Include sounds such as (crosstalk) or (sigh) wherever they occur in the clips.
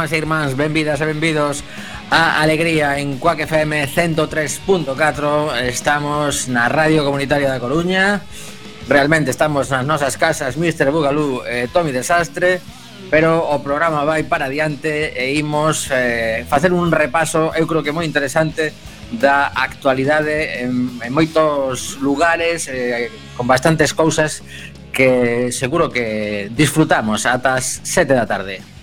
irmás e irmáns, benvidas e benvidos a Alegría en Cuac FM 103.4 Estamos na Radio Comunitaria da Coruña Realmente estamos nas nosas casas Mr. Bugalú e Tommy Desastre Pero o programa vai para adiante e imos eh, facer un repaso, eu creo que moi interesante da actualidade en, en moitos lugares eh, con bastantes cousas que seguro que disfrutamos ata as 7 da tarde.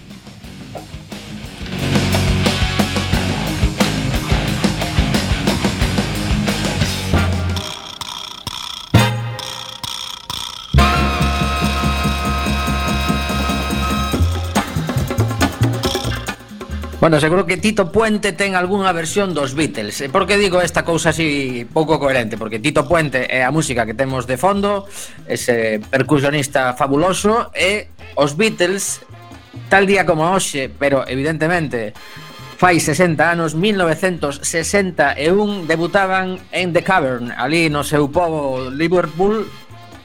Bueno, seguro que Tito Puente ten algunha versión dos Beatles. E por que digo esta cousa así pouco coherente? Porque Tito Puente é a música que temos de fondo, ese percusionista fabuloso, e os Beatles, tal día como hoxe, pero evidentemente fai 60 anos, 1961, debutaban en The Cavern, ali no seu povo Liverpool.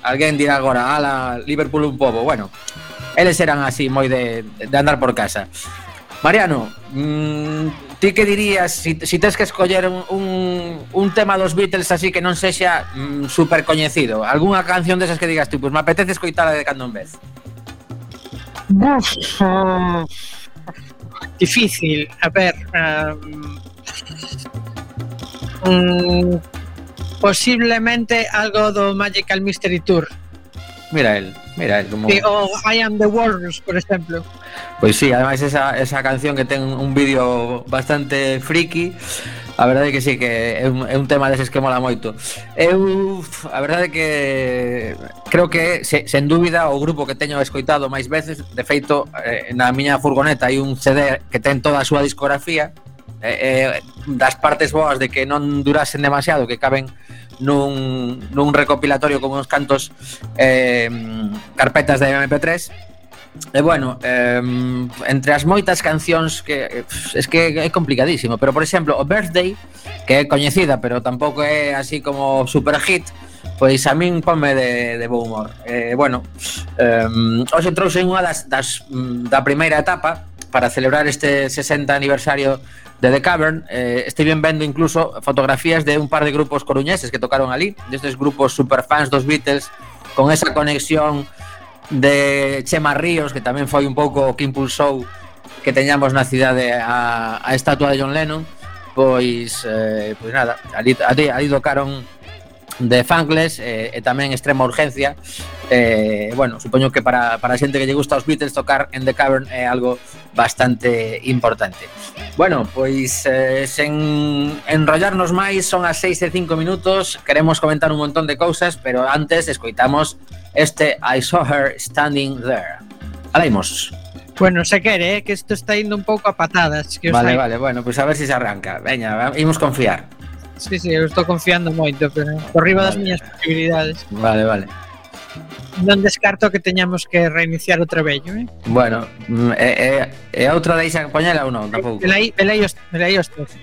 Alguén dirá agora, ala, Liverpool un povo. Bueno, eles eran así moi de, de andar por casa. Mariano, mmm, ti que dirías si, si tes que escoller un, un, un tema dos Beatles así que non sexa mm, super coñecido? Algúnha canción desas que digas tú, pois pues, me apetece escoitala de cando en vez. Uf, uh, difícil, a ver... Um, um, posiblemente algo do Magical Mystery Tour. Mira el, mira el como... Sí, o I Am The Walrus, por exemplo. Pois sí, ademais esa, esa canción que ten un vídeo bastante friki A verdade que sí, que é un, é un tema deses que mola moito. Eu, a verdade que creo que, se, sen dúbida, o grupo que teño escoitado máis veces De feito, eh, na miña furgoneta hai un CD que ten toda a súa discografía eh, eh, das partes boas de que non durasen demasiado, que caben nun, nun recopilatorio con uns cantos eh, carpetas de MP3 E bueno, eh, entre as moitas cancións que es que é complicadísimo, pero por exemplo, o Birthday, que é coñecida, pero tampouco é así como super hit, pois a min ponme de, de bo humor. Eh, bueno, eh, hoxe trouxen unha das, das, mm, da primeira etapa para celebrar este 60 aniversario de The Cavern. Eh, estiven vendo incluso fotografías de un par de grupos coruñeses que tocaron ali, destes grupos superfans dos Beatles, con esa conexión de Chema Ríos, que tamén foi un pouco o que impulsou que teñamos na cidade a, a estatua de John Lennon, pois eh, pois nada, ali, ali, ali tocaron de Fangles eh, e tamén Extrema Urgencia Eh, bueno, supoño que para, para a xente que lle gusta os Beatles tocar en The Cavern é algo bastante importante. Bueno, pois eh, sen enrollarnos máis, son as 6 e 5 minutos, queremos comentar un montón de cousas, pero antes escoitamos este I Saw Her Standing There. Alaimos. Bueno, se quere, eh, que isto está indo un pouco a patadas. Que os vale, hai... vale, bueno, pois pues a ver se si se arranca. Veña, imos confiar. Sí, sí, eu estou confiando moito, pero por riba vale. das miñas posibilidades. Vale, vale non descarto que teñamos que reiniciar o trebello, eh? Bueno, mm, e, e, e outra deixa poñela ou non, tampouco. Velai, velai os, velai os tres.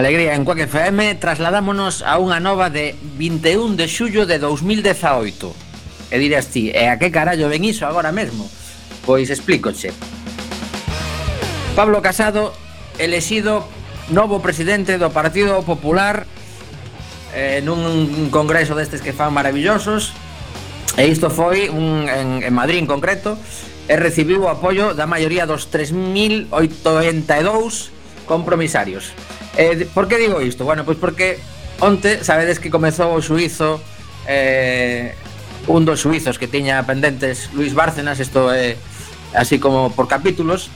Alegría en Cuac FM trasladámonos a unha nova de 21 de xullo de 2018 E dirás ti, e a que carallo ven iso agora mesmo? Pois explícoche. Pablo Casado, elexido novo presidente do Partido Popular eh, nun congreso destes que fan maravillosos E isto foi un, en, en Madrid en concreto E recibiu o apoio da maioría dos 3.082 compromisarios. Eh, por que digo isto? Bueno, pois porque onte sabedes que comezou o suizo eh, un dos suizos que tiña pendentes Luis Bárcenas, isto é eh, así como por capítulos,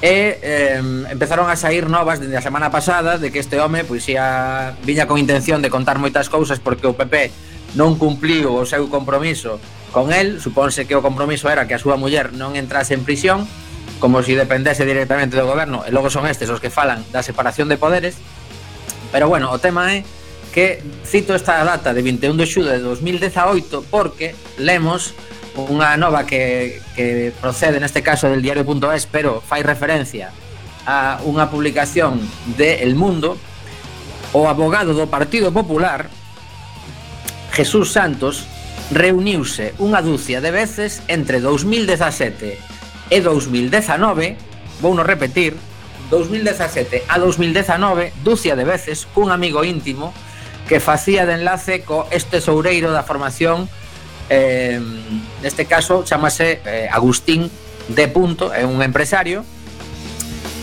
e eh, empezaron a sair novas dende a semana pasada de que este home pois ia viña con intención de contar moitas cousas porque o PP non cumpliu o seu compromiso con el, supónse que o compromiso era que a súa muller non entrase en prisión, como se si dependese directamente do goberno, e logo son estes os que falan da separación de poderes. Pero bueno, o tema é que cito esta data de 21 de xullo de 2018 porque lemos unha nova que, que procede neste caso del diario.es pero fai referencia a unha publicación de El Mundo o abogado do Partido Popular Jesús Santos reuniuse unha dúcia de veces entre 2017 e 2019, vou no repetir, 2017 a 2019, dúcia de veces, cun amigo íntimo que facía de enlace co este soureiro da formación eh, neste caso chamase eh, Agustín de Punto, é un empresario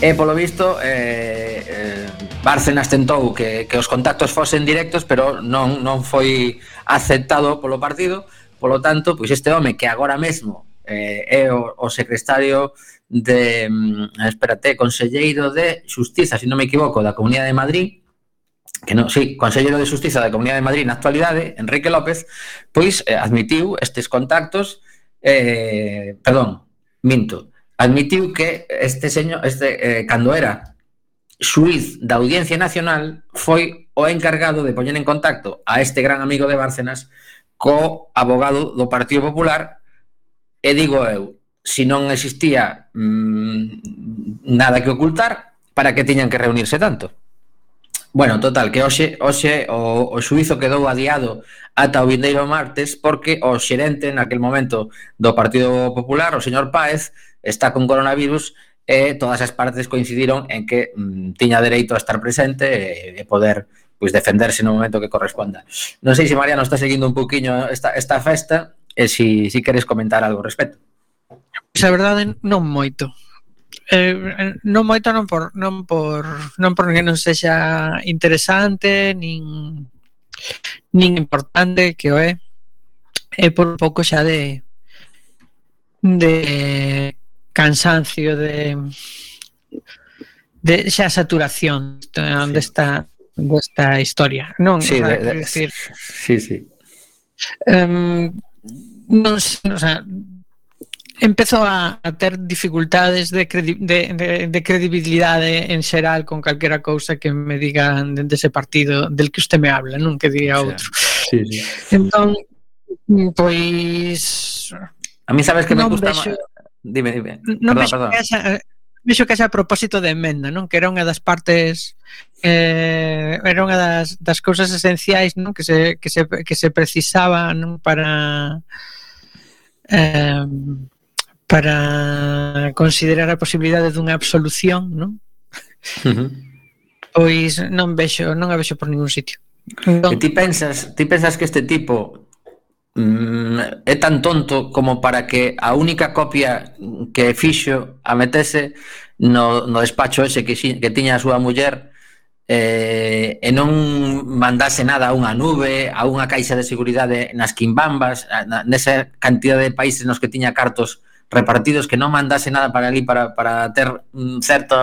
e polo visto eh, eh, Bárcenas tentou que, que os contactos fosen directos pero non, non foi aceptado polo partido. Polo tanto, pois este home que agora mesmo eh, é o, o secretario de, mm, espérate, conselleiro de Xustiza, se si non me equivoco, da Comunidade de Madrid, que non, sí, conselleiro de Xustiza da Comunidade de Madrid na actualidade, Enrique López, pois eh, admitiu estes contactos, eh, perdón, minto, admitiu que este señor, este, eh, cando era xuiz da Audiencia Nacional, foi o encargado de poñer en contacto a este gran amigo de Bárcenas co abogado do Partido Popular E digo eu, se non existía mmm, nada que ocultar, para que tiñan que reunirse tanto? Bueno, total, que hoxe, hoxe o, o suizo quedou adiado ata o vindeiro martes porque o xerente naquel momento do Partido Popular, o señor Páez, está con coronavirus e todas as partes coincidiron en que mm, tiña dereito a estar presente e, e poder pois defenderse no momento que corresponda. Non sei se Mariano está seguindo un poquinho esta, esta festa, e si, si queres comentar algo ao respecto. Pois a verdade non moito. Eh, eh, non moito non por non por non por que non sexa interesante nin nin importante que o é é por pouco xa de de cansancio de de xa saturación sí. está desta historia, non? Sí, o sea, de, de, decir, sí, sí. Um, non, o sea, empezo a, a ter dificultades de, credi de, de, de credibilidade en xeral con calquera cousa que me digan dende ese partido del que usted me habla, non que diga outro. Sí, sí. Entón, pois... A mí sabes que me gusta... Vexo... Dime, dime. Non perdón, perdón. Eh, vexo que xa a propósito de emenda, non? Que era unha das partes eh, era unha das, das cousas esenciais non? Que, se, que, se, que se precisaba non? para eh, para considerar a posibilidade dunha absolución, non? Pois non vexo, non a vexo por ningún sitio. Non. E ti pensas, ti pensas que este tipo mm, é tan tonto como para que a única copia que fixo a metese no, no despacho ese que, que tiña a súa muller eh, e non mandase nada a unha nube, a unha caixa de seguridade nas quimbambas, na, nesa cantidad de países nos que tiña cartos repartidos que non mandase nada para ali para, para ter un certo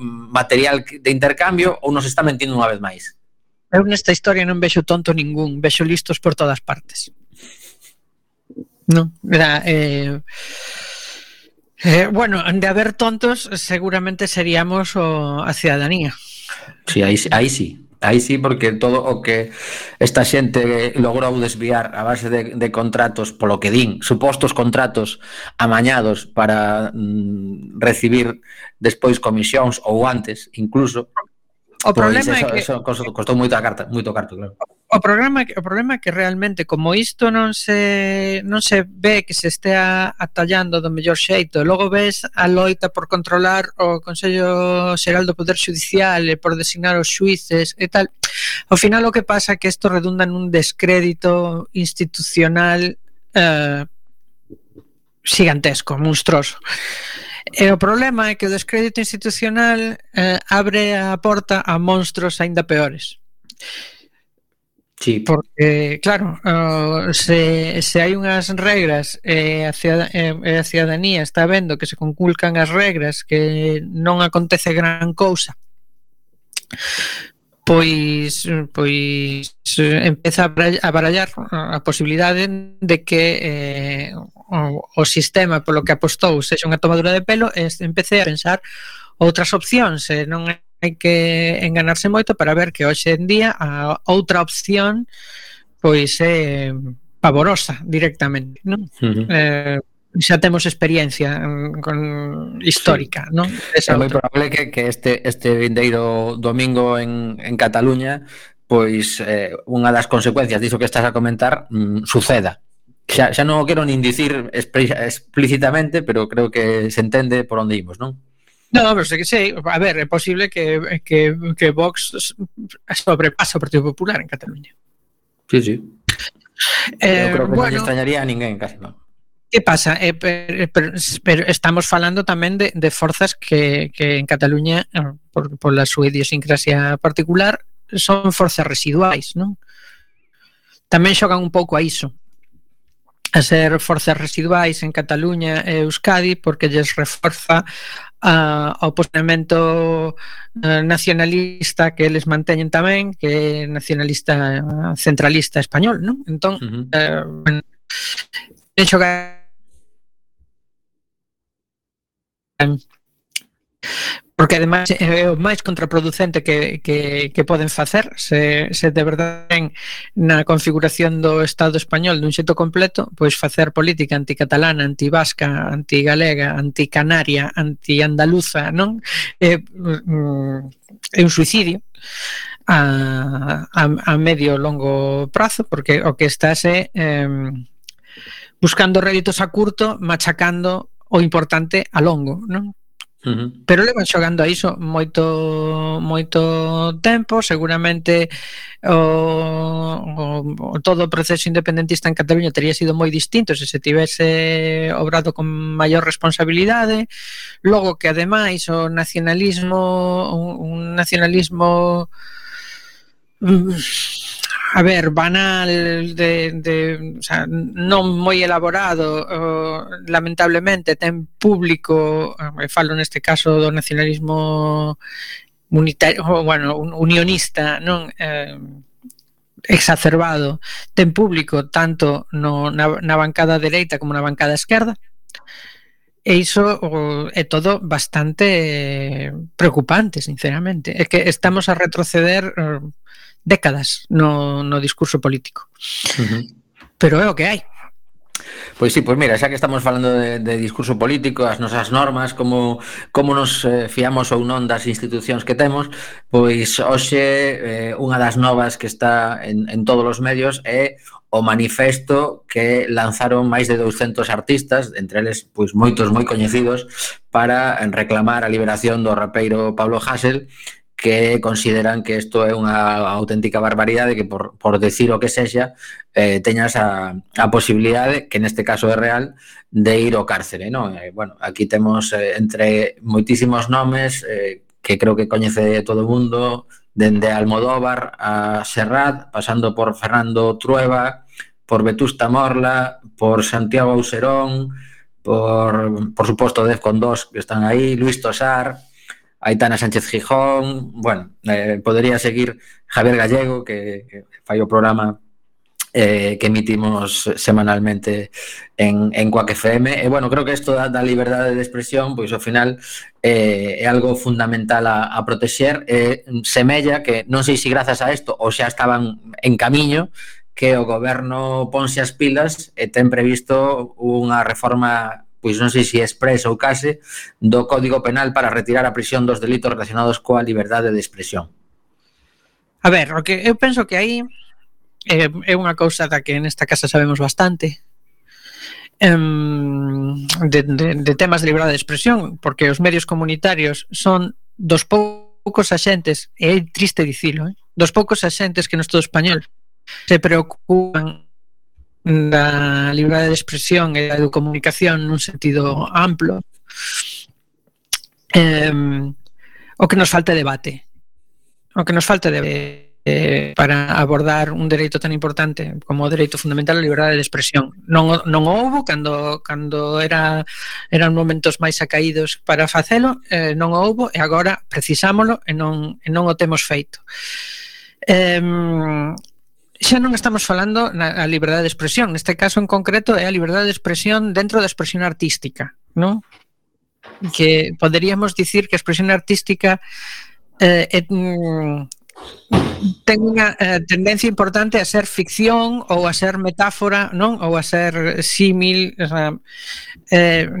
mm, material de intercambio ou nos está mentindo unha vez máis? Eu nesta historia non vexo tonto ningún, vexo listos por todas partes. Non, era, eh, eh, bueno, de haber tontos seguramente seríamos o, a ciudadanía. Sí, aí, aí sí. Aí sí, porque todo o que esta xente logrou desviar a base de, de contratos, polo que din, supostos contratos amañados para mm, recibir despois comisións ou antes, incluso, O pois problema pois, eso, é que eso costou, costou moito a carta, moito carto, claro. O problema o problema é que realmente como isto non se non se ve que se estea atallando do mellor xeito, logo ves a loita por controlar o Consello Xeral do Poder Judicial e por designar os xuíces e tal. Ao final o que pasa é que isto redunda nun descrédito institucional eh, gigantesco, monstruoso. E o problema é que o descrédito institucional eh, abre a porta a monstros aínda peores. Sí. Porque, claro, se, se hai unhas regras e a, e a ciudadanía está vendo que se conculcan as regras que non acontece gran cousa pois pois eh, empeza a barallar a posibilidade de que eh, o, o sistema polo que apostou sexa unha tomadura de pelo e empecé a pensar outras opcións e non hai que enganarse moito para ver que hoxe en día a outra opción pois é pavorosa directamente non? Uh -huh. eh, xa temos experiencia mm, con histórica, sí. non? Esa é moi probable que, que este este vindeiro domingo en, en Cataluña pois eh, unha das consecuencias diso que estás a comentar mm, suceda, xa, xa non o quero nin dicir explícitamente, pero creo que se entende por onde imos, non? No, pero sei que sei, a ver, é posible que, que, que Vox sobrepasa o Partido Popular en Cataluña. Sí, sí. Eh, Eu creo que bueno, non extrañaría a ninguén, casi non. Que pasa? Eh, pero, pero, pero estamos falando tamén de, de forzas que, que en Cataluña, por, por la súa idiosincrasia particular, son forzas residuais, non? Tamén xogan un pouco a iso a ser forzas residuais en Cataluña e Euskadi porque lles reforza a, ao posicionamento eh, nacionalista que eles manteñen tamén que é nacionalista centralista español, non? Entón, uh -huh. eh, bueno, de hecho, porque ademais é o máis contraproducente que, que, que poden facer se, se de verdade ten na configuración do Estado español dun xeito completo, pois facer política anticatalana, antivasca, antigalega, anticanaria, antiandaluza, non? É, mm, é un suicidio a, a, a medio longo prazo, porque o que estás é eh, buscando réditos a curto, machacando o importante a longo, non? Pero levan xogando a iso moito moito tempo, seguramente o, o, o todo o proceso independentista en Cataluña teria sido moi distinto se se tivese obrado con maior responsabilidade. Logo que ademais o nacionalismo un, un nacionalismo mm, a ver, banal de, de o sea, non moi elaborado oh, lamentablemente ten público eh, falo neste caso do nacionalismo unitario, bueno, unionista non eh, exacerbado ten público tanto no, na, na bancada dereita como na bancada esquerda E iso o, é todo bastante eh, preocupante, sinceramente. É que estamos a retroceder o, décadas no, no discurso político. Uh -huh. Pero é o que hai. Pois sí, pois mira, xa que estamos falando de, de discurso político, as nosas normas, como, como nos eh, fiamos ou non das institucións que temos, pois hoxe eh, unha das novas que está en, en todos os medios é o manifesto que lanzaron máis de 200 artistas, entre eles pois moitos moi coñecidos, para reclamar a liberación do rapeiro Pablo Hasél, que consideran que isto é unha auténtica barbaridade que por, por decir o que sexa eh, teñas a, a posibilidade que neste caso é real de ir ao cárcere ¿no? Eh, bueno, aquí temos eh, entre moitísimos nomes eh, que creo que coñece todo o mundo dende Almodóvar a Serrat pasando por Fernando Trueba por Vetusta Morla por Santiago Auserón por, por suposto Defcon 2 que están aí Luis Tosar Aitana Sánchez Gijón, bueno, eh, podría seguir Javier Gallego, que, que fai o programa eh, que emitimos semanalmente en, en Quack FM. E, eh, bueno, creo que isto da, da liberdade de expresión, pois ao final eh, é algo fundamental a, a protexer. Eh, semella que, non sei se grazas a isto ou xa estaban en camiño, que o goberno ponse as pilas e ten previsto unha reforma pois non sei se expresa ou case, do Código Penal para retirar a prisión dos delitos relacionados coa liberdade de expresión. A ver, o que eu penso que aí eh, é unha cousa da que nesta casa sabemos bastante, em, de, de, de temas de liberdade de expresión, porque os medios comunitarios son dos poucos axentes, e é triste dicilo, eh, dos poucos axentes que no Estado español se preocupan da liberdade de expresión e da comunicación nun sentido amplo eh, o que nos falta debate o que nos falta debate eh, para abordar un dereito tan importante como o dereito fundamental á liberdade de expresión. Non non houbo cando cando era eran momentos máis acaídos para facelo, eh, non houbo e agora precisámolo e non e non o temos feito. Eh, xa non estamos falando na a liberdade de expresión, neste caso en concreto é a liberdade de expresión dentro da expresión artística, non? Que poderíamos dicir que a expresión artística eh, é, mm, ten unha eh, tendencia importante a ser ficción ou a ser metáfora, non? Ou a ser símil, eh,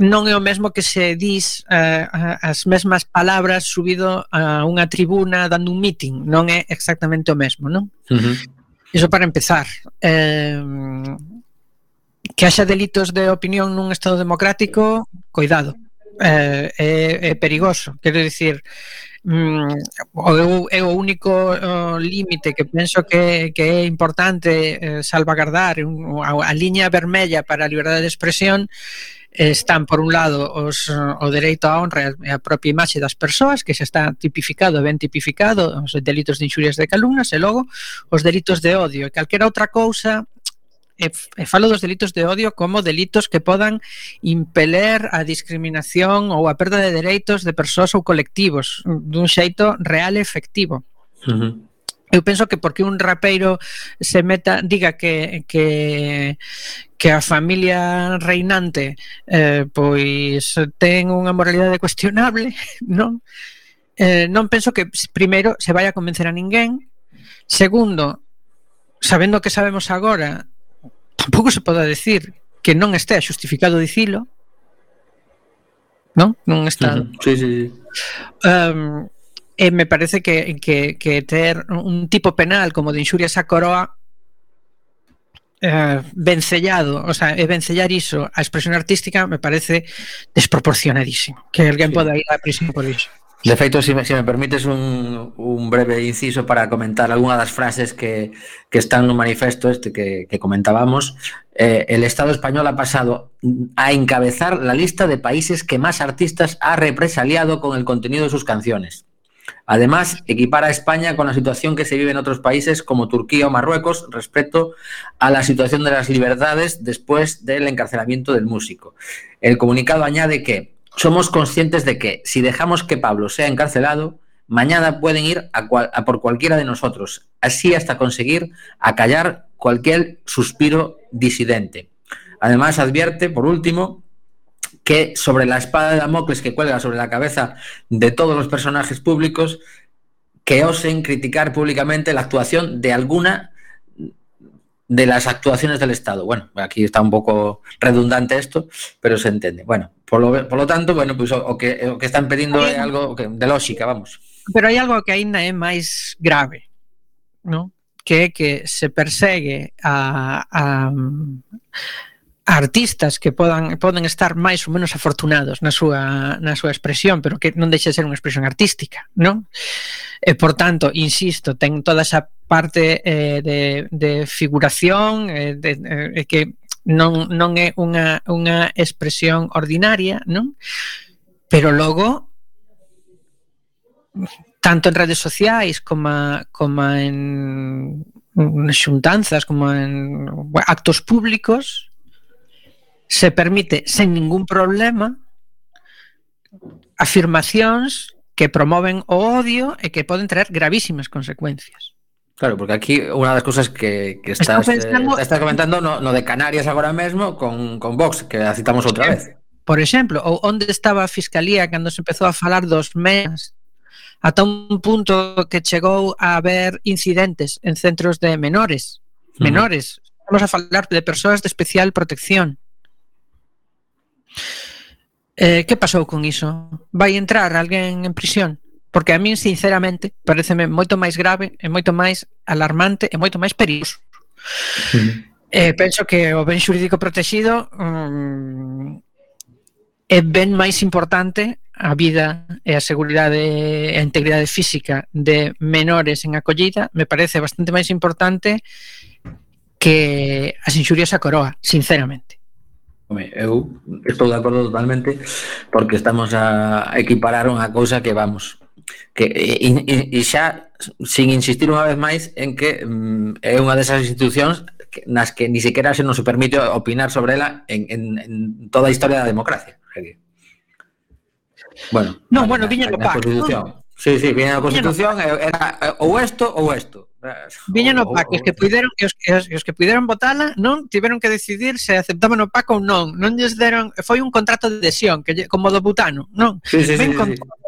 non é o mesmo que se dis eh, eh, as mesmas palabras subido a unha tribuna dando un meeting, non é exactamente o mesmo, non? Uh -huh. Iso para empezar. Eh, que haxa delitos de opinión nun estado democrático, coidado. Eh, é, é perigoso, quero dicir, mm, o, é o único o, límite que penso que, que é importante eh, salvagardar un, a, a liña vermella para a liberdade de expresión están por un lado os, o dereito á honra e a propia imaxe das persoas que xa está tipificado ben tipificado os delitos de inxurias de calumnas e logo os delitos de odio e calquera outra cousa e, e falo dos delitos de odio como delitos que podan impeler a discriminación ou a perda de dereitos de persoas ou colectivos dun xeito real e efectivo. Uh -huh. Eu penso que porque un rapeiro se meta, diga que que que a familia reinante eh pois ten unha moralidade cuestionable, (laughs) non? Eh, non penso que primeiro se vai a convencer a ninguén. Segundo, sabendo que sabemos agora, tampouco se poda decir que non estea xustificado dicilo. Non? Non está. Uh -huh. Sí, sí, sí. Um, e me parece que, que, que ter un tipo penal como de inxurias a coroa eh, vencellado, o sea, vencellar iso a expresión artística me parece desproporcionadísimo que alguén sí. poda ir a prisión por iso. De feito, si me, si me permites un, un breve inciso para comentar algunha das frases que, que están no manifesto este que, que comentábamos, eh, el Estado español ha pasado a encabezar la lista de países que más artistas ha represaliado con el contenido de sus canciones. Además, equipara a España con la situación que se vive en otros países como Turquía o Marruecos respecto a la situación de las libertades después del encarcelamiento del músico. El comunicado añade que somos conscientes de que si dejamos que Pablo sea encarcelado, mañana pueden ir a, cual, a por cualquiera de nosotros, así hasta conseguir acallar cualquier suspiro disidente. Además, advierte, por último, que sobre la espada de Damocles que cuelga sobre la cabeza de todos los personajes públicos que osen criticar públicamente la actuación de alguna de las actuaciones del Estado. Bueno, aquí está un poco redundante esto, pero se entiende. Bueno, por lo, por lo tanto, bueno, pues o, o, que, o que, están pedindo hay, algo que, de lógica, vamos. Pero hai algo que aínda é máis grave, ¿no? que é que se persegue a, a artistas que podan poden estar máis ou menos afortunados na súa na súa expresión, pero que non deixa de ser unha expresión artística, non? E por tanto, insisto, ten toda esa parte eh, de, de figuración eh, de, eh, que non, non é unha, unha expresión ordinaria, non? Pero logo tanto en redes sociais como, como en xuntanzas, como en actos públicos, se permite sen ningún problema afirmacións que promoven o odio e que poden traer gravísimas consecuencias. Claro, porque aquí unha das cousas que, que estás, eh, pensando... eh, estás comentando no, no de Canarias agora mesmo con, con Vox, que a citamos outra vez. Por exemplo, ou onde estaba a Fiscalía cando se empezou a falar dos MENAS ata un punto que chegou a haber incidentes en centros de menores, menores, uh -huh. vamos a falar de persoas de especial protección. Eh, que pasou con iso? Vai entrar alguén en prisión? Porque a min, sinceramente, pareceme moito máis grave e moito máis alarmante e moito máis perigoso. Sí. Eh, penso que o ben xurídico protegido mm, é ben máis importante a vida e a seguridade e a integridade física de menores en acollida me parece bastante máis importante que as inxurias a coroa, sinceramente. Home, eu estou de acordo totalmente porque estamos a equiparar unha cousa que vamos que e, e, e xa sin insistir unha vez máis en que mm, é unha desas institucións nas que ni sequera se nos permite opinar sobre ela en, en, en toda a historia da democracia. Bueno, no, bueno, viña no pacto. Sí, sí, viña a Constitución, era ou isto ou isto. Viña no PAC, os que puideron os, os, os que puideron votala non tiveron que decidir se aceptaban o PAC ou non. Non lles deron, foi un contrato de adhesión que como do butano, non. Sí, sí, ven sí, con sí. Todo,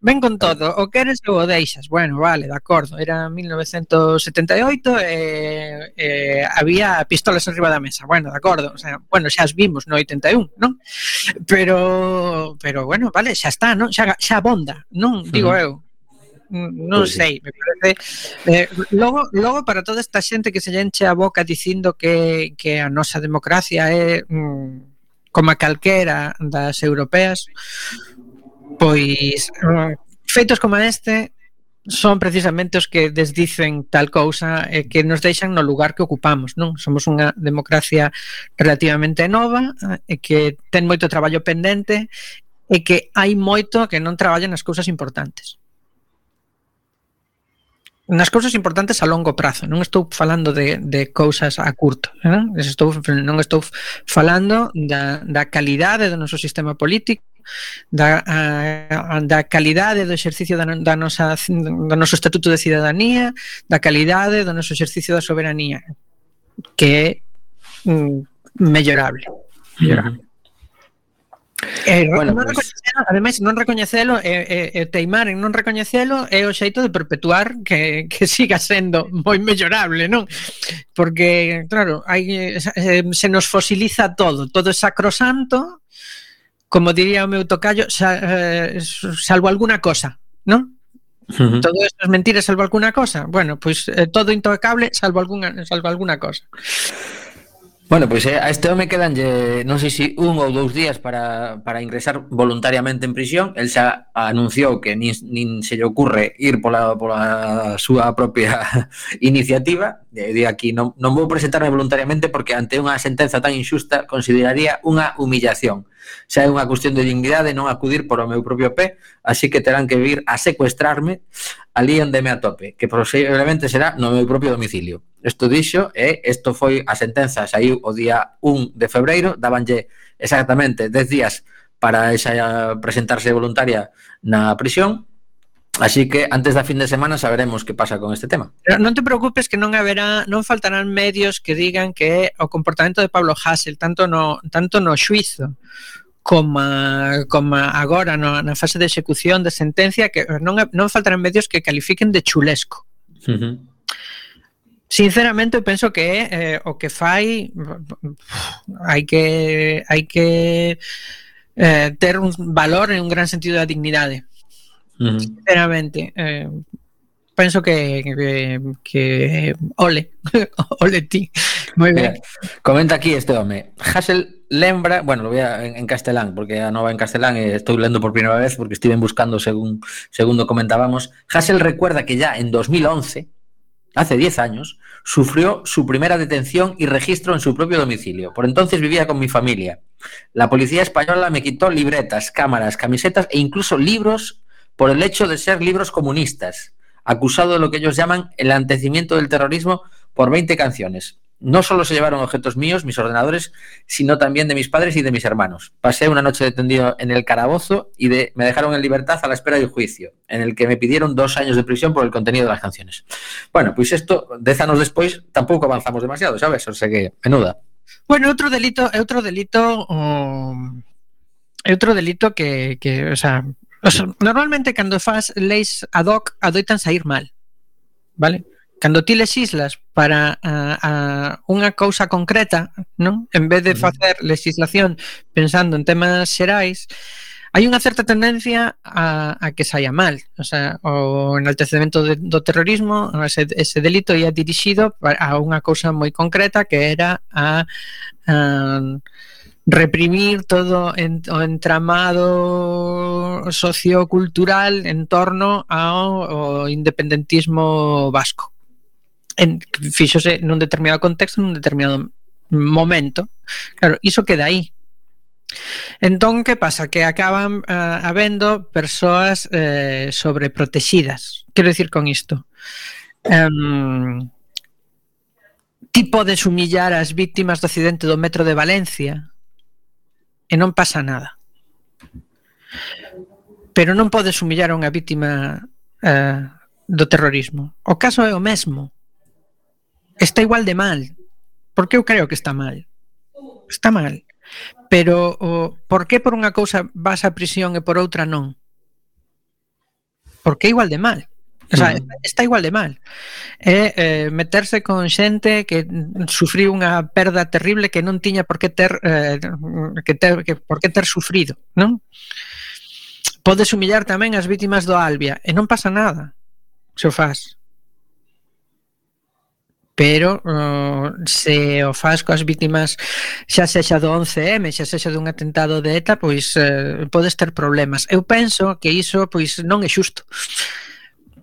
ven con todo, o queres ou o deixas. Bueno, vale, de acordo. Era 1978 e eh, eh, había pistolas enriba da mesa. Bueno, de acordo, o sea, bueno, xa as vimos no 81, non? Pero pero bueno, vale, xa está, non? Xa xa bonda, non digo eu Mm, non pues sei, me parece eh, logo, logo para toda esta xente que se enche a boca dicindo que, que a nosa democracia é mm, como a calquera das europeas pois feitos como este son precisamente os que desdicen tal cousa e eh, que nos deixan no lugar que ocupamos, non? Somos unha democracia relativamente nova e eh, que ten moito traballo pendente e que hai moito que non traballa nas cousas importantes nas cousas importantes a longo prazo, non estou falando de, de cousas a curto, non? Estou, non estou falando da, da calidade do noso sistema político, da, a, da calidade do exercicio da, da nosa, do noso estatuto de cidadanía, da calidade do noso exercicio da soberanía, que é mm, mellorable. mellorable. Uh -huh. Eh, bueno, non pues... ademais non recoñecelo e, e, e teimar en non recoñecelo é o xeito de perpetuar que, (laughs) que siga sendo moi mellorable, non? Porque, claro, hai, se nos fosiliza todo, todo é sacrosanto, como diría o meu tocayo, salvo alguna cosa, non? Uh -huh. Todo isto es mentira salvo alguna cosa. Bueno, pois pues, eh, todo intocable salvo alguna salvo alguna cosa. Bueno, pois pues, eh, a este home quedan lle, non sei se si un ou dous días para, para ingresar voluntariamente en prisión. El xa anunciou que nin, nin se lle ocurre ir pola, pola súa propia (laughs) iniciativa. E di aquí, non, non vou presentarme voluntariamente porque ante unha sentenza tan injusta consideraría unha humillación. Xa é unha cuestión de dignidade non acudir por o meu propio pé, así que terán que vir a secuestrarme ali onde me atope, que posiblemente será no meu propio domicilio. Isto dixo e isto foi a sentenza, saiu o día 1 de febreiro, dabanlle exactamente 10 días para esa presentarse voluntaria na prisión Así que antes da fin de semana saberemos que pasa con este tema. Pero non te preocupes que non haberá, non faltarán medios que digan que o comportamento de Pablo Hassel tanto no tanto no xuizo como, como agora no, na fase de execución de sentencia que non, non faltarán medios que califiquen de chulesco. Uh -huh. Sinceramente, eu penso que eh, o que fai hai que hai que eh, ter un valor e un gran sentido da dignidade. Uh -huh. Sinceramente, eh, penso que, que, que ole, (laughs) ole ti. Ben. Mira, comenta aquí este home. Hassel lembra, bueno, lo voy a, en, en castelán, porque a nova en castelán e estou lendo por primeira vez porque estive buscando según segundo comentábamos. Hassel recuerda que ya en 2011 hace 10 años, sufrió su primera detención y registro en su propio domicilio. Por entonces vivía con mi familia. La policía española me quitó libretas, cámaras, camisetas e incluso libros por el hecho de ser libros comunistas, acusado de lo que ellos llaman el antecimiento del terrorismo por 20 canciones. No solo se llevaron objetos míos, mis ordenadores, sino también de mis padres y de mis hermanos. Pasé una noche detenido en el calabozo y me dejaron en libertad a la espera del juicio, en el que me pidieron dos años de prisión por el contenido de las canciones. Bueno, pues esto, dez anos despois, tampouco avanzamos demasiado, sabes? O sea que, menuda. Bueno, outro delito, é outro delito o é outro delito que, que o sea, Os, normalmente cando faz leis ad hoc adoitan sair mal. Vale? Cando ti legislas para a, a unha cousa concreta, non? En vez de facer legislación pensando en temas xerais, hai unha certa tendencia a, a que saia mal. O sea, o enaltecemento de, do terrorismo, ese, ese delito ia dirixido a unha cousa moi concreta que era a, a reprimir todo en, o entramado sociocultural en torno ao, ao independentismo vasco. En, fíxose nun determinado contexto, nun determinado momento. Claro, iso queda aí. Entón, que pasa? Que acaban uh, habendo persoas eh, sobreprotegidas. Quero dicir con isto. Um, ti podes humillar as víctimas do accidente do metro de Valencia e non pasa nada. Pero non podes humillar a unha vítima eh, do terrorismo. O caso é o mesmo. Está igual de mal. Porque eu creo que está mal. Está mal. Pero o, por que por unha cousa vas á prisión e por outra non? Porque é igual de mal. O sea, está igual de mal. É eh, meterse con xente que sufriu unha perda terrible que non tiña por que ter eh, que ter que por que ter sufrido, non? Podes humillar tamén as vítimas do Albia e non pasa nada. Se o faz. Pero uh, se o faz coas vítimas xa sexa do 11M, xa sexa dun atentado de ETA, pois uh, podes ter problemas. Eu penso que iso pois non é xusto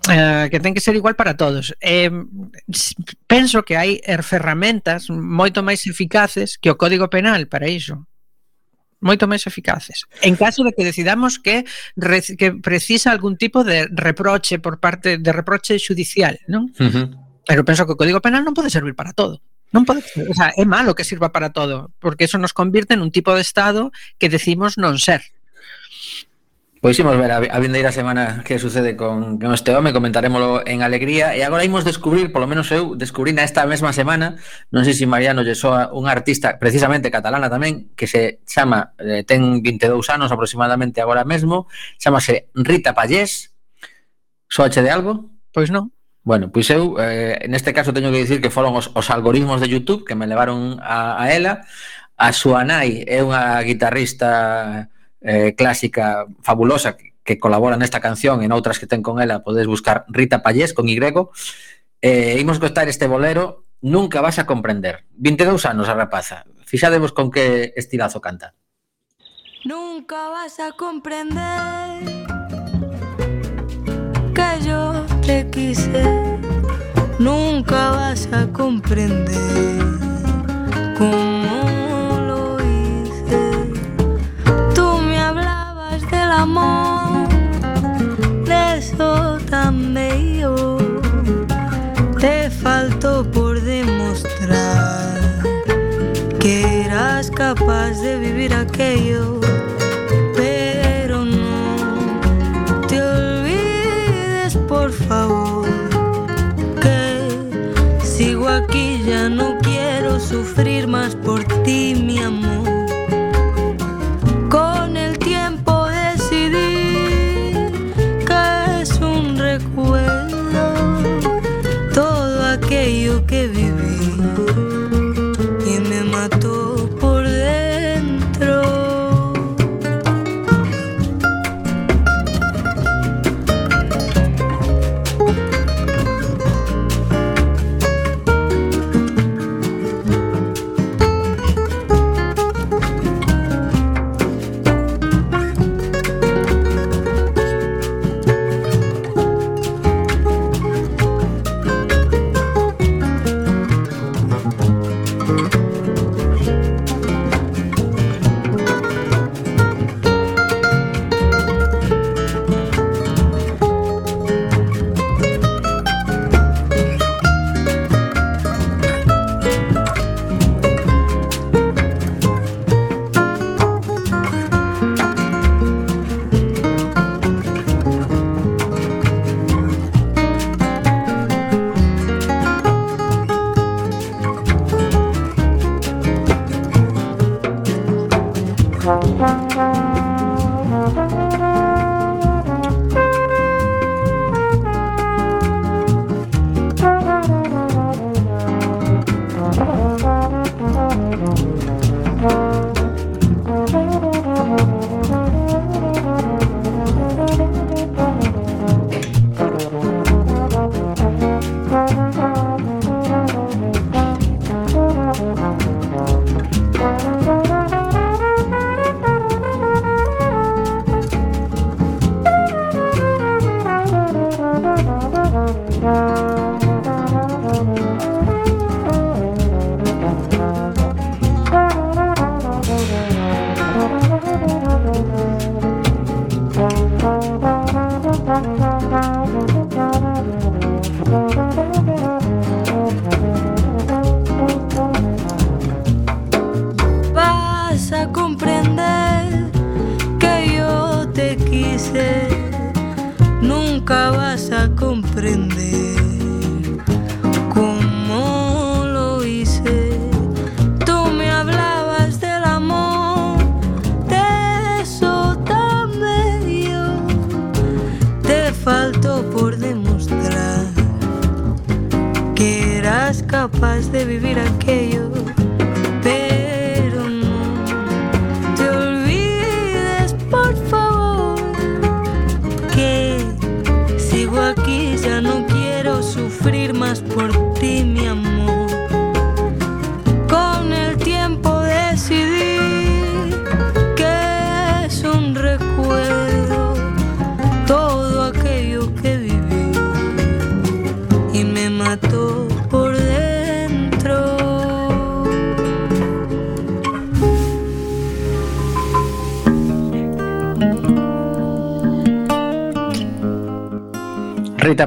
eh, que ten que ser igual para todos. Eh, penso que hai ferramentas moito máis eficaces que o Código Penal para iso moito máis eficaces. En caso de que decidamos que que precisa algún tipo de reproche por parte de reproche judicial, non? Uh -huh. Pero penso que o Código Penal non pode servir para todo. Non pode, o sea, é malo que sirva para todo, porque eso nos convierte en un tipo de estado que decimos non ser. Pois imos ver a, a vindeira semana que sucede con, con este home, comentaremoslo en alegría e agora imos descubrir, polo menos eu descubrí na esta mesma semana, non sei se Mariano lle soa un artista precisamente catalana tamén, que se chama eh, ten 22 anos aproximadamente agora mesmo, chamase Rita Pallés. Soache de algo? Pois non. Bueno, pois eu, eh, neste caso teño que dicir que foron os, os algoritmos de YouTube que me levaron a, a ela. A súa nai é unha guitarrista eh, clásica fabulosa que, que colabora nesta canción e noutras que ten con ela podes buscar Rita Pallés con Y. Eh, imos costar este bolero Nunca vas a comprender. 22 anos a rapaza. Fixadevos con que estilazo canta. Nunca vas a comprender que yo te quise. Nunca vas a comprender amor, de eso tan bello. Te faltó por demostrar que eras capaz de vivir aquello. Pero no te olvides, por favor, que sigo aquí, ya no quiero sufrir más por ti, mi amor.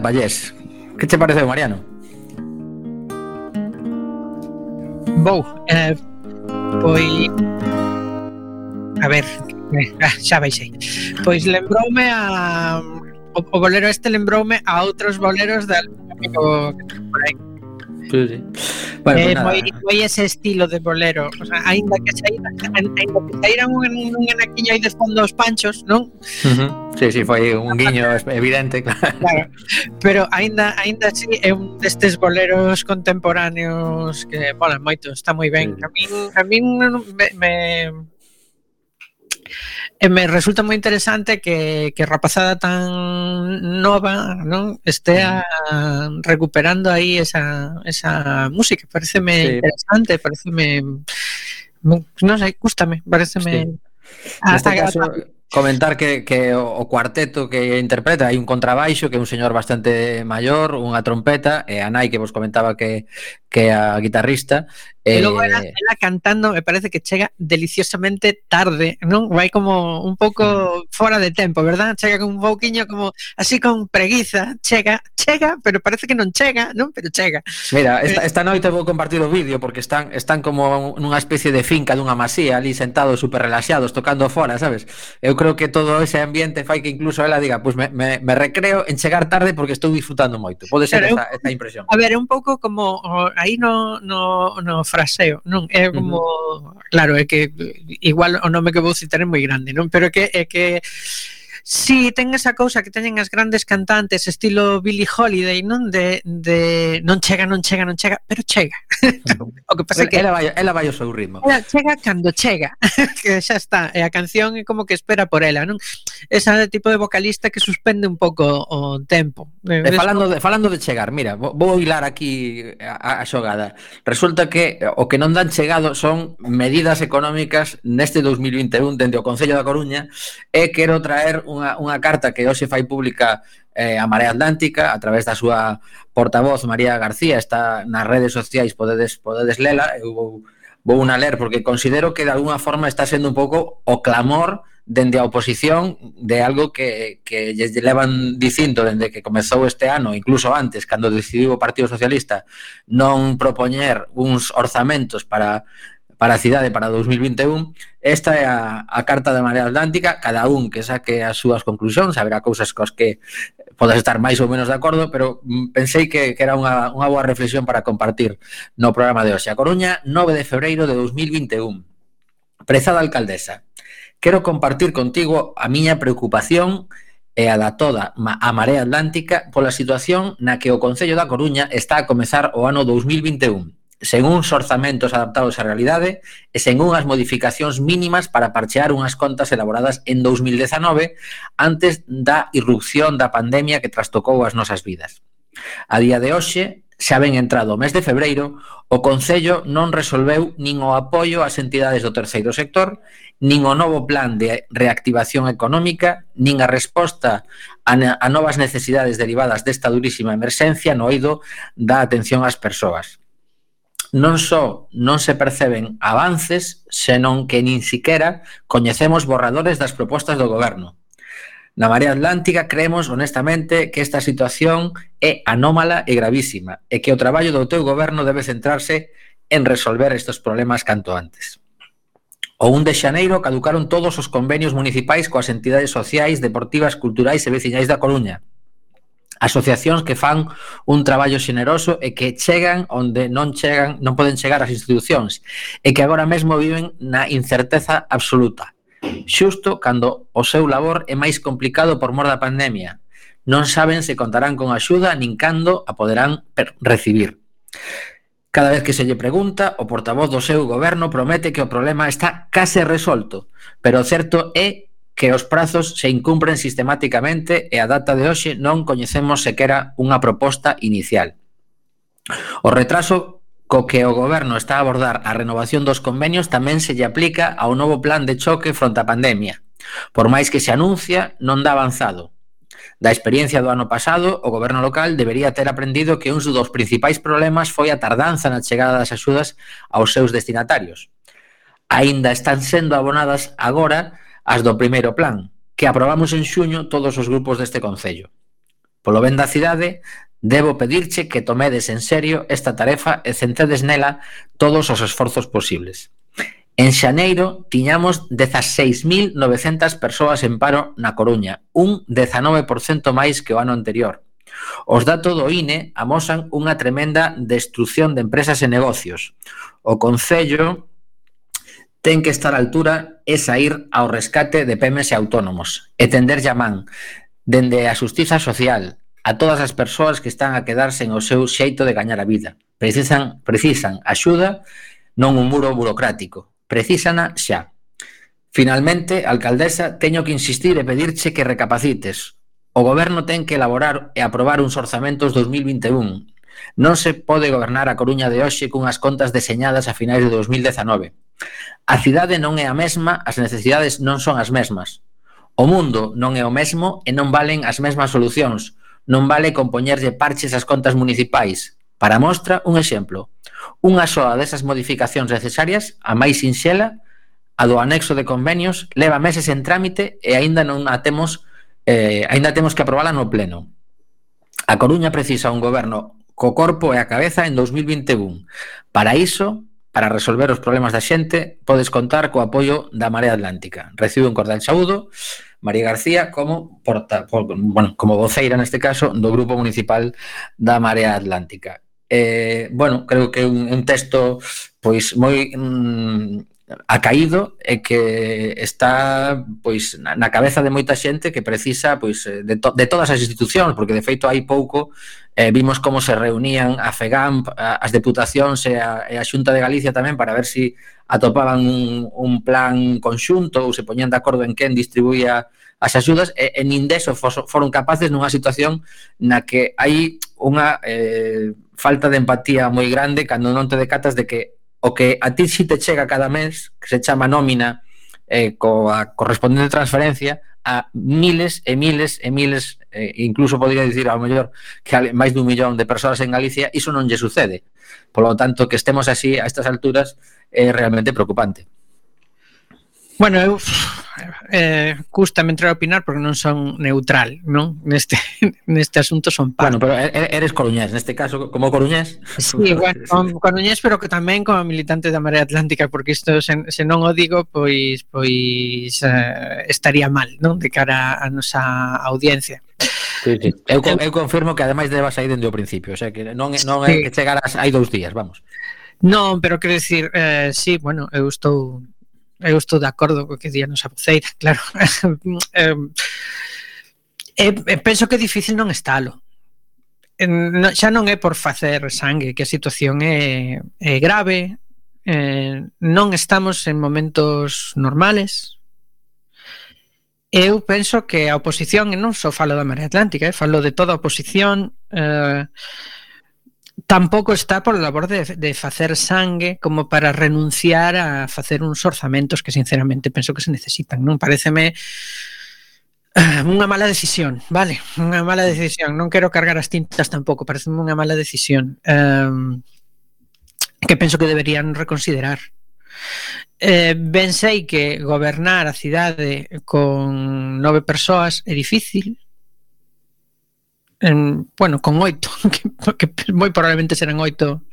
Vallés. Que che pareceu, Mariano? Vou, eh, pois... A ver, eh, ah, xa baixei. Pois lembroume a... O, o bolero este lembroume a outros boleros de... Por aí Pues sí. bueno, eh, moi, moi ese estilo de bolero o sea, Ainda que saíran aínda que saíran un, un anaquiño aí de fondo os panchos, non? Uh -huh. Sí, sí, foi un guiño evidente Claro, claro. pero ainda, ainda así É un destes boleros contemporáneos Que molan moito, está moi ben sí. A min, a min me, me e me resulta moi interesante que, que rapazada tan nova non estea mm. recuperando aí esa, esa música. Pareceme sí. interesante, pareceme... Non sei, gustame, pareceme... Sí. a- caso, comentar que, que o cuarteto que interpreta hai un contrabaixo que é un señor bastante maior, unha trompeta e a nai que vos comentaba que, que a guitarrista Eh, y luego eh, era, era, cantando, me parece que chega deliciosamente tarde, non? Vai como un pouco fora de tempo, verdad? Chega con un pouquiño como así con preguiza, chega, chega, pero parece que non chega, non? Pero chega. Mira, esta, eh, esta noite vou compartir o vídeo porque están están como nunha especie de finca dunha masía ali sentados super relaxados tocando fora, sabes? Eu creo que todo ese ambiente fai que incluso ela diga, pois pues me, me, me recreo en chegar tarde porque estou disfrutando moito. Pode ser pero esta, esta impresión. A ver, é un pouco como aí no no no parafraseo, non? É como, claro, é que igual o nome que vou citar é moi grande, non? Pero é que é que Si sí, ten esa cousa que teñen as grandes cantantes estilo Billie Holiday, non? De, de non chega, non chega, non chega, pero chega. (laughs) o que pasa ela, que ela vai, ela vai ao seu ritmo. Ela chega cando chega, (laughs) que xa está, e a canción é como que espera por ela, non? Esa tipo de vocalista que suspende un pouco o tempo. E falando de, falando de chegar, mira, vou hilar aquí a, a xogada. Resulta que eh, o que non dan chegado son medidas económicas neste 2021 dende o Concello da Coruña e quero traer un unha, unha carta que hoxe fai pública eh, a Marea Atlántica a través da súa portavoz María García, está nas redes sociais, podedes, podedes lela, eu vou, vou unha ler porque considero que de alguna forma está sendo un pouco o clamor dende a oposición de algo que, que lle levan dicindo dende que comezou este ano, incluso antes, cando decidiu o Partido Socialista non propoñer uns orzamentos para para a cidade para 2021. Esta é a, a carta da Marea Atlántica, cada un que saque as súas conclusións, haberá cousas cos que podes estar máis ou menos de acordo, pero mm, pensei que, que era unha, unha boa reflexión para compartir no programa de hoxe. A Coruña, 9 de febreiro de 2021. Prezada alcaldesa, quero compartir contigo a miña preocupación e a da toda a Marea Atlántica pola situación na que o Concello da Coruña está a comezar o ano 2021 sen uns orzamentos adaptados á realidade e sen unhas modificacións mínimas para parchear unhas contas elaboradas en 2019 antes da irrupción da pandemia que trastocou as nosas vidas. A día de hoxe, xa ben entrado o mes de febreiro, o Concello non resolveu nin o apoio ás entidades do terceiro sector, nin o novo plan de reactivación económica, nin a resposta a, a novas necesidades derivadas desta durísima emerxencia no oído da atención ás persoas non só non se perceben avances, senón que nin siquera coñecemos borradores das propostas do goberno. Na Marea Atlántica creemos honestamente que esta situación é anómala e gravísima e que o traballo do teu goberno debe centrarse en resolver estes problemas canto antes. O 1 de xaneiro caducaron todos os convenios municipais coas entidades sociais, deportivas, culturais e veciñais da Coruña asociacións que fan un traballo xeneroso e que chegan onde non chegan, non poden chegar as institucións e que agora mesmo viven na incerteza absoluta. Xusto cando o seu labor é máis complicado por mor da pandemia. Non saben se contarán con axuda nin cando a poderán recibir. Cada vez que se lle pregunta, o portavoz do seu goberno promete que o problema está case resolto, pero o certo é que os prazos se incumpren sistemáticamente e a data de hoxe non coñecemos sequera unha proposta inicial. O retraso co que o goberno está a abordar a renovación dos convenios tamén se lle aplica ao novo plan de choque fronte á pandemia. Por máis que se anuncia, non dá avanzado. Da experiencia do ano pasado, o goberno local debería ter aprendido que un dos principais problemas foi a tardanza na chegada das axudas aos seus destinatarios. Aínda están sendo abonadas agora as do primeiro plan, que aprobamos en xuño todos os grupos deste Concello. Polo ben da cidade, debo pedirche que tomedes en serio esta tarefa e centedes nela todos os esforzos posibles. En xaneiro tiñamos 16.900 persoas en paro na Coruña, un 19% máis que o ano anterior. Os datos do INE amosan unha tremenda destrucción de empresas e negocios. O Concello ten que estar á altura e saír ao rescate de pemes e autónomos e tender llamán dende a xustiza social a todas as persoas que están a quedarse en o seu xeito de gañar a vida. Precisan, precisan axuda, non un muro burocrático. Precisana xa. Finalmente, alcaldesa, teño que insistir e pedirche que recapacites. O goberno ten que elaborar e aprobar uns orzamentos 2021 Non se pode gobernar a Coruña de hoxe cunhas contas deseñadas a finais de 2019. A cidade non é a mesma, as necesidades non son as mesmas. O mundo non é o mesmo e non valen as mesmas solucións. Non vale compoñerlle parches ás contas municipais. Para mostra, un exemplo. Unha soa desas modificacións necesarias, a máis sinxela, a do anexo de convenios, leva meses en trámite e aínda non a temos eh, aínda temos que aprobala no pleno. A Coruña precisa un goberno co corpo e a cabeza en 2021. Para iso, para resolver os problemas da xente, podes contar co apoio da Marea Atlántica. Recibe un cordial saúdo, María García, como porta, por, bueno, como voceira neste caso do Grupo Municipal da Marea Atlántica. Eh, bueno, creo que un, un texto pois moi mm, ha caído e que está pois na cabeza de moita xente que precisa pois eh, de, to de todas as institucións, porque de feito hai pouco eh, vimos como se reunían a FEGAMP, a, as deputacións e a, e a Xunta de Galicia tamén para ver se si atopaban un, un plan conxunto ou se poñían de acordo en quen distribuía as axudas e, e nin deso foron capaces nunha situación na que hai unha eh, falta de empatía moi grande cando non te decatas de que o que a ti si te chega cada mes, que se chama nómina, eh, coa correspondente transferencia a miles e miles e miles, eh, incluso podría dicir ao mellor que máis dun millón de persoas en Galicia, iso non lle sucede. Por lo tanto, que estemos así a estas alturas é realmente preocupante. Bueno, eu eh, custame entrar a opinar porque non son neutral, non? Neste (laughs) neste asunto son pan. Bueno, pero eres coruñés, neste caso, como coruñés. Sí, bueno, coruñés, pero que tamén como militante da Marea Atlántica, porque isto se, se non o digo, pois pois eh, estaría mal, non? De cara a nosa audiencia. Sí, sí. Eu, eu confirmo que ademais debas aí dende o principio, o sea que non, non é que chegaras hai dous días, vamos. Non, pero quero dicir, eh, sí, bueno, eu estou eu estou de acordo co que di a nosa voceira, (laughs) claro. eh, eh, penso que difícil non estalo. No, xa non é por facer sangue, que a situación é, é grave, eh, non estamos en momentos normales. Eu penso que a oposición, e non só falo da Marea Atlántica, eh, falo de toda a oposición, eh, tampouco está por labor de, de facer sangue como para renunciar a facer uns orzamentos que sinceramente penso que se necesitan, non? Pareceme eh, unha mala decisión, vale, unha mala decisión, non quero cargar as tintas tampouco, parece unha mala decisión. Um, que penso que deberían reconsiderar. Eh, ben sei que gobernar a cidade con nove persoas é difícil, en, bueno, con oito, (laughs) que, que moi probablemente serán oito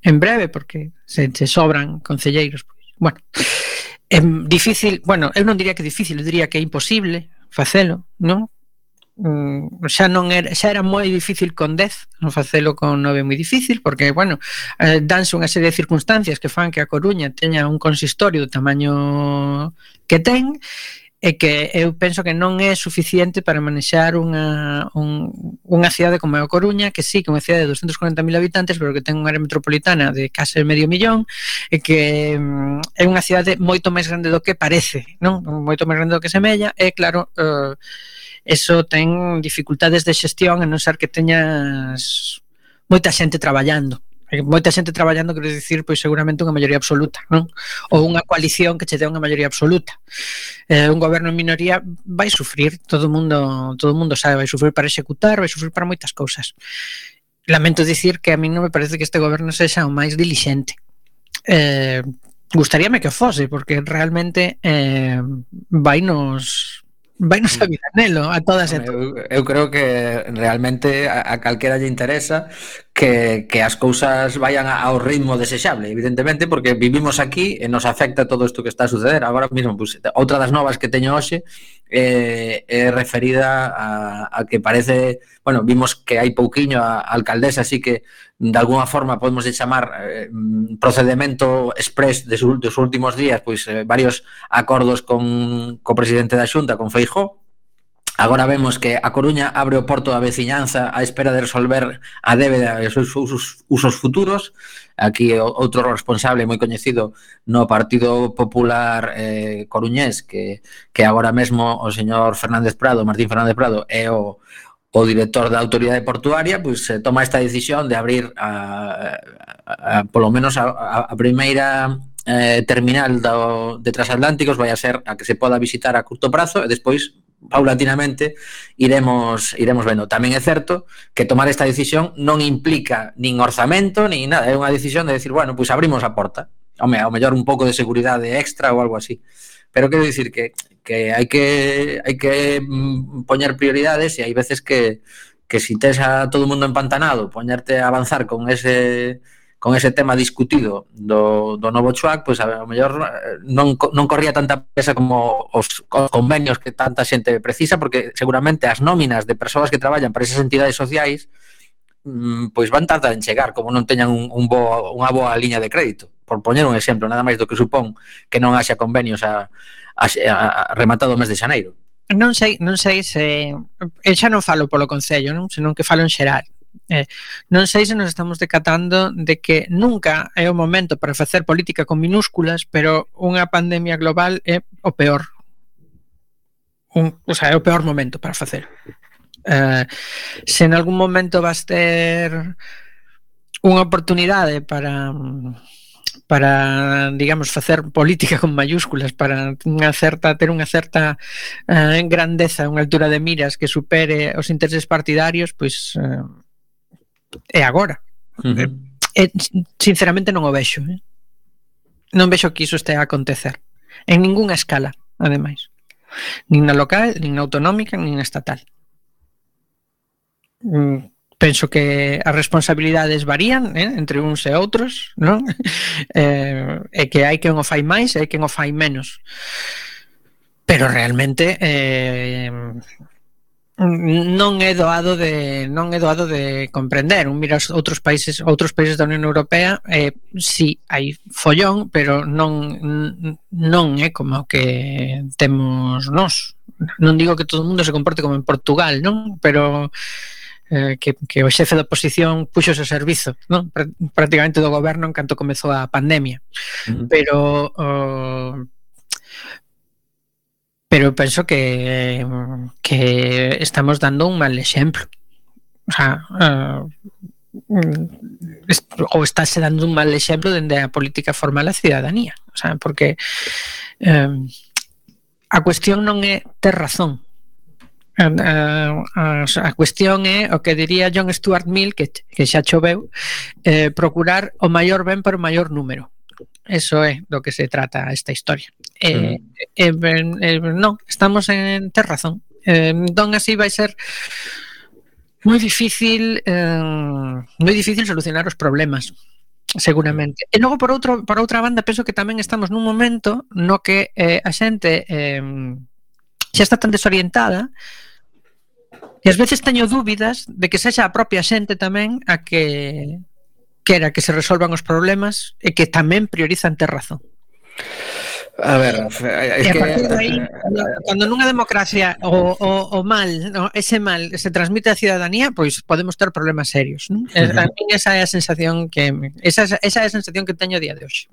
en breve, porque se, se sobran concelleiros. Pois, bueno, em, difícil, bueno, eu non diría que difícil, eu diría que é imposible facelo, non? Mm, xa non era, xa era moi difícil con 10, non facelo con 9 moi difícil porque, bueno, eh, danse unha serie de circunstancias que fan que a Coruña teña un consistorio do tamaño que ten e que eu penso que non é suficiente para manexar unha, un, unha cidade como é o Coruña, que sí, que é unha cidade de 240.000 habitantes, pero que ten unha área metropolitana de case medio millón, e que mm, é unha cidade moito máis grande do que parece, non? Moito máis grande do que semella, e claro, eh, eso ten dificultades de xestión, a non ser que teñas moita xente traballando moita xente traballando, quero dicir, pois seguramente unha maioría absoluta, non? Ou unha coalición que che dé unha maioría absoluta. Eh, un goberno en minoría vai sufrir, todo o mundo, todo o mundo sabe, vai sufrir para executar, vai sufrir para moitas cousas. Lamento dicir que a mí non me parece que este goberno sexa o máis dilixente. Eh, gustaríame que fose, porque realmente eh, vai nos vai nos a vida nelo a todas e. Eu, eu creo que realmente a, a calquera lle interesa que, que as cousas vayan ao ritmo desexable, evidentemente, porque vivimos aquí e nos afecta todo isto que está a suceder. Agora mesmo, pues, outra das novas que teño hoxe é, eh, é referida a, a que parece, bueno, vimos que hai pouquiño a, a alcaldesa, así que de alguna forma podemos chamar eh, procedimento express des, dos últimos días, pois pues, eh, varios acordos con co presidente da Xunta, con Feijó, Agora vemos que a Coruña abre o porto da veciñanza á espera de resolver a débeda e os seus usos, usos futuros. Aquí outro responsable moi coñecido no Partido Popular eh, Coruñés, que, que agora mesmo o señor Fernández Prado, Martín Fernández Prado, é o, o director da autoridade portuaria pois se eh, toma esta decisión de abrir a, a, a polo menos a, a primeira eh, terminal do, de transatlánticos vai a ser a que se poda visitar a curto prazo e despois paulatinamente iremos iremos vendo. Tamén é certo que tomar esta decisión non implica nin orzamento, nin nada, é unha decisión de decir, bueno, pois abrimos a porta. Home, ao mellor un pouco de seguridade extra ou algo así. Pero quero dicir que que hai que hai que mm, poñer prioridades e hai veces que que si tes a todo o mundo empantanado, poñerte a avanzar con ese con ese tema discutido do, do novo chuac, pois pues, a, a mellor eh, non, non corría tanta pesa como os, os convenios que tanta xente precisa, porque seguramente as nóminas de persoas que traballan para esas entidades sociais mm, pois van tardar en chegar, como non teñan un, un bo, unha boa liña de crédito. Por poñer un exemplo, nada máis do que supón que non haxa convenios a, a, a rematado o mes de xaneiro. Non sei, non sei se... Eu xa non falo polo Concello, non? senón que falo en xeral Eh, non sei se nos estamos decatando de que nunca é o momento para facer política con minúsculas, pero unha pandemia global é o peor. Un, o sea, é o peor momento para facer. Eh, se en algún momento vas ter unha oportunidade para para, digamos, facer política con mayúsculas, para unha certa, ter unha certa eh, grandeza, unha altura de miras que supere os intereses partidarios, pois eh, é agora. Uh -huh. e, sinceramente non o vexo. Eh? Non vexo que iso este a acontecer. En ningunha escala, ademais. Nin na local, nin na autonómica, nin na estatal. Mm penso que as responsabilidades varían eh, entre uns e outros, non? (laughs) eh, e que hai quen o fai máis e hai quen o fai menos. Pero realmente eh, non é doado de non é doado de comprender. Un miras outros países, outros países da Unión Europea, eh si sí, hai follón, pero non non é como que temos nós. Non digo que todo o mundo se comporte como en Portugal, non, pero eh, que, que o xefe da oposición puxo ese servizo, non? prácticamente do goberno en canto comezou a pandemia. Uh -huh. Pero uh, Pero penso que que estamos dando un mal exemplo. O sea, eh, uh, ou estáse dando un mal exemplo dende a política formal a cidadanía, o sea, porque eh, a cuestión non é ter razón. Eh, eh, a, a, a cuestión é o que diría John Stuart Mill que, que xa choveu eh, procurar o maior ben para o maior número Eso é do que se trata esta historia. Eh, mm. eh, eh, non, estamos en terrazón. Eh, don así vai ser moi difícil eh, moi difícil solucionar os problemas seguramente. E logo por outro por outra banda penso que tamén estamos nun momento no que eh, a xente eh, xa está tan desorientada e ás veces teño dúbidas de que sexa a propia xente tamén a que quera que se resolvan os problemas e que tamén priorizan ter razón. A ver, é que... Aí, (laughs) cando, cando nunha democracia o, o, o mal, no, ese mal se transmite á ciudadanía, pois podemos ter problemas serios, non? Uh -huh. A mí esa é a sensación que esa, esa é a sensación que teño a día de hoxe.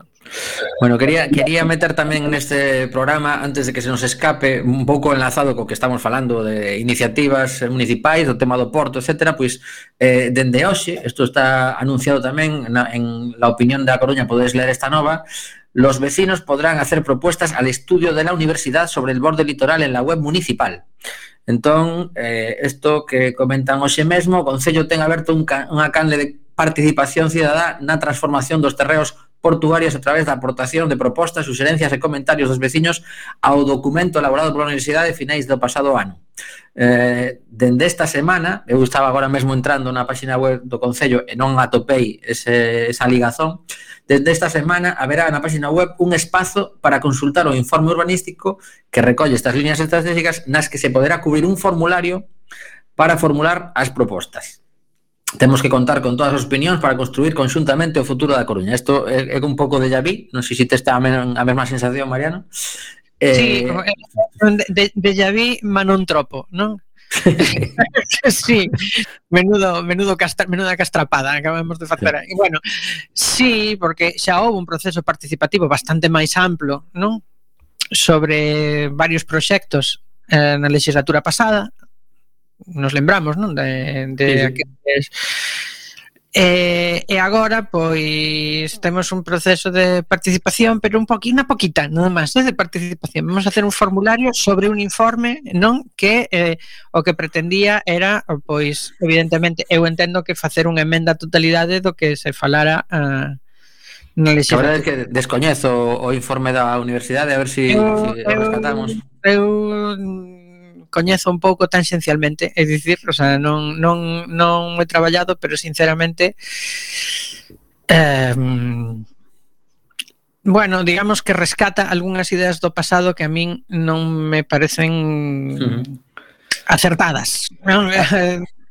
Bueno, quería quería meter tamén neste programa antes de que se nos escape un pouco enlazado co que estamos falando de iniciativas municipais, do tema do porto, etcétera, pois eh dende hoxe, isto está anunciado tamén na en la opinión da Coruña, podedes ler esta nova, Los vecinos podrán hacer propuestas al estudio de la universidad sobre el borde litoral en la web municipal. Entón, eh, isto que comentan hoxe mesmo, o Concello ten aberto un ca, unha canle de participación cidadá na transformación dos terreos portuarias a través da aportación de propostas, suxerencias e comentarios dos veciños ao documento elaborado pola Universidade finais do pasado ano. Eh, dende esta semana, eu estaba agora mesmo entrando na páxina web do Concello e non atopei ese, esa ligazón, Desde esta semana haberá na página web un espazo para consultar o informe urbanístico que recolle estas líneas estratégicas nas que se poderá cubrir un formulario para formular as propostas. Temos que contar con todas as opinións para construir conxuntamente o futuro da Coruña. Isto é, é un pouco de Javi, non sei se te está a, men, a mesma sensación, Mariano. Eh... Sí, de, de Javí Manon Tropo, non? (laughs) sí, menudo, menudo castra, menuda castrapada acabamos de facer. E bueno, sí, porque xa houve un proceso participativo bastante máis amplo, non? Sobre varios proxectos eh, na legislatura pasada, nos lembramos, non? De, de sí, sí. aqueles E, e agora, pois, temos un proceso de participación, pero un poquinho, unha poquita, nada máis, eh, de participación. Vamos a hacer un formulario sobre un informe, non? Que eh, o que pretendía era, pois, evidentemente, eu entendo que facer unha emenda a totalidade do que se falara ah, a, No a verdade é que descoñezo o informe da universidade, a ver se si, eu, si o rescatamos. Eu, eu coñezo un pouco tangencialmente, é dicir, o sea, non, non, non he traballado, pero sinceramente eh, bueno, digamos que rescata algunhas ideas do pasado que a min non me parecen uh -huh. acertadas. Non? (laughs)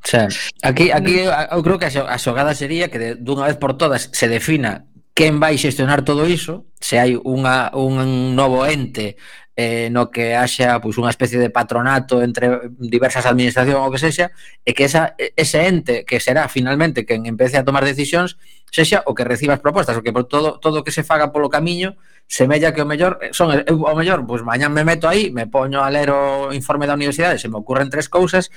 Xa, aquí, aquí eu creo que a xogada sería que de, dunha vez por todas se defina quen vai xestionar todo iso, se hai unha, un novo ente eh, no que haxa pois unha especie de patronato entre diversas administracións ou que sexa, e que esa, ese ente que será finalmente quen empece a tomar decisións sexa o que recibas propostas, o que por todo todo que se faga polo camiño semella que o mellor eh, son eh, eu, o mellor, pois mañá mañán me meto aí, me poño a ler o informe da universidade, se me ocurren tres cousas,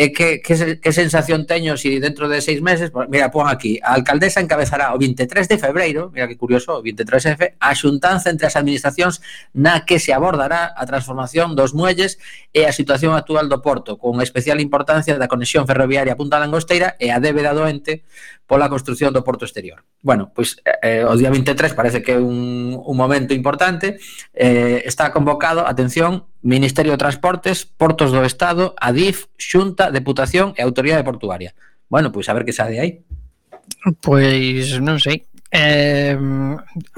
e que, que, que sensación teño si dentro de seis meses, pues, mira, pon aquí, a alcaldesa encabezará o 23 de febreiro, mira que curioso, o 23F, a xuntanza entre as administracións na que se abordará a transformación dos muelles e a situación actual do Porto, con especial importancia da conexión ferroviaria Punta Langosteira e a débeda doente pola construción do porto exterior. Bueno, pois eh, eh o día 23 parece que é un, un momento importante, eh, está convocado, atención, Ministerio de Transportes, Portos do Estado, ADIF, Xunta, Deputación e Autoridade Portuaria. Bueno, pois a ver que sabe de aí. Pois non sei, eh,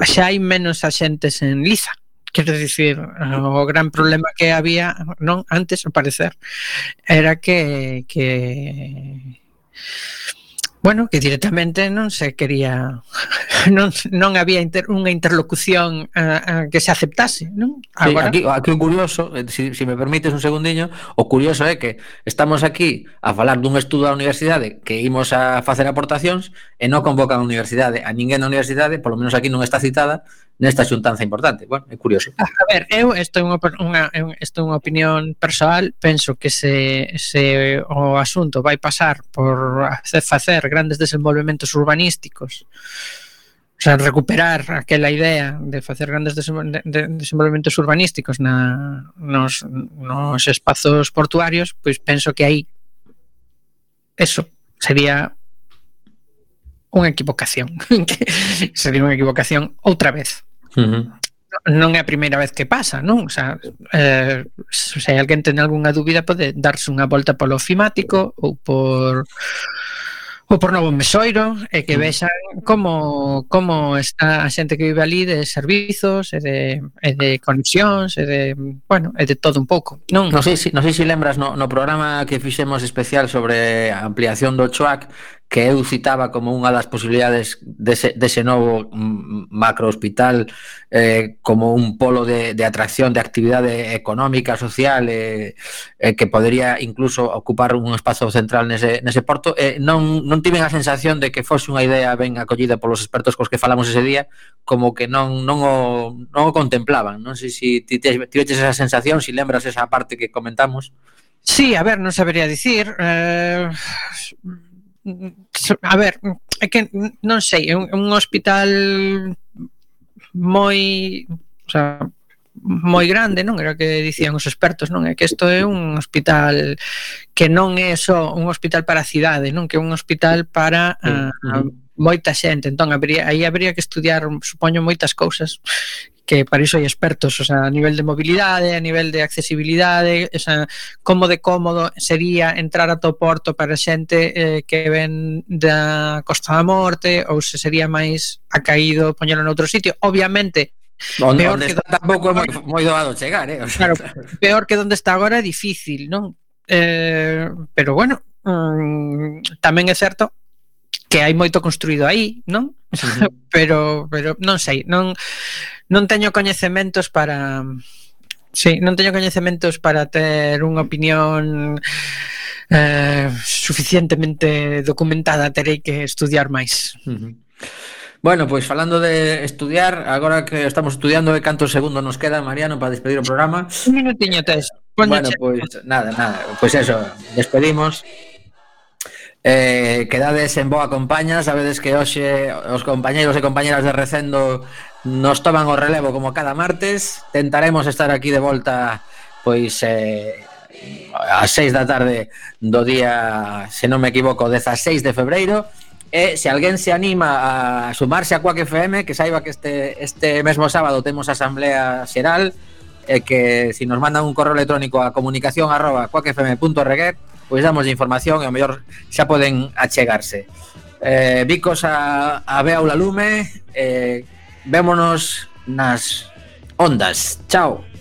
xa hai menos axentes en Liza. Quero dicir, o gran problema que había non antes, ao parecer, era que que Bueno, que directamente non se quería (laughs) non, non había inter, unha interlocución a, uh, que se aceptase, non? Agora... Sí, aquí, aquí o curioso, eh, si, si me permites un segundiño, o curioso é que estamos aquí a falar dun estudo da universidade que imos a facer aportacións e non convocan a universidade, a ninguén da universidade, polo menos aquí non está citada, nesta xuntanza importante. Bueno, é curioso. A ver, eu isto é unha, unha, isto é unha opinión persoal, penso que se, se o asunto vai pasar por facer grandes desenvolvementos urbanísticos O sea, recuperar aquela idea de facer grandes desenvolvementos urbanísticos na, nos, nos espazos portuarios, pois penso que aí eso sería unha equivocación (laughs) que sería unha equivocación outra vez uh -huh. non é a primeira vez que pasa non? O sea, eh, se alguén ten algunha dúbida pode darse unha volta polo ofimático ou por ou por Novo Mesoiro e que vexan como como está a xente que vive ali de servizos e eh, de, e de conexións e de, bueno, e de todo un pouco non, non sei se, non sei se lembras no, no programa que fixemos especial sobre a ampliación do CHOAC que eu citaba como unha das posibilidades dese, dese novo macro hospital eh, como un polo de, de atracción de actividade económica, social eh, eh, que podría incluso ocupar un espazo central nese, nese porto eh, non, non tiven a sensación de que fose unha idea ben acollida polos expertos cos que falamos ese día como que non, non, o, non o contemplaban. Non sei se ti tiveches esa sensación se si lembras esa parte que comentamos. Sí, a ver, non sabería dicir eh a ver, é que non sei, é un, un hospital moi, o sea, moi grande, non? Era que dicían os expertos, non? É que isto é un hospital que non é só un hospital para a cidade, non? Que é un hospital para a, a ah, moita xente, entón habría aí habría que estudiar, supoño moitas cousas que para iso hai expertos, o sea, a nivel de mobilidade, a nivel de accesibilidade, o sea, como de cómodo sería entrar a to porto para xente eh, que ven da Costa da Morte ou se sería máis acaído poñelo noutro sitio. Obviamente, Onde, peor onde que está, donde... tampouco é moi, moi doado chegar, eh? O sea, claro, peor que onde está agora é difícil, non? Eh, pero bueno, mm, tamén é certo que hai moito construído aí, non? Uh (laughs) -huh. pero pero non sei, non non teño coñecementos para Sí, non teño coñecementos para ter unha opinión eh, suficientemente documentada, terei que estudiar máis. Bueno, pois falando de estudiar, agora que estamos estudiando, e cantos segundos nos queda, Mariano, para despedir o programa? Un minutiño, tes. Bueno, pois nada, nada, pois eso, despedimos. Eh, quedades en boa compañía Sabedes que hoxe os compañeiros e compañeras de Recendo Nos toman o relevo como cada martes. Tentaremos estar aquí de volta Pois eh, a 6 da tarde do día Se non me equivoco, 16 de febreiro. E se alguén se anima a sumarse a Quack FM Que saiba que este, este mesmo sábado temos asamblea xeral E que se si nos mandan un correo electrónico a comunicación arroba cuacfm.reguet pois damos información e o mellor xa poden achegarse. Eh, bicos a, a Beaula Lume, eh, vémonos nas ondas. Chao.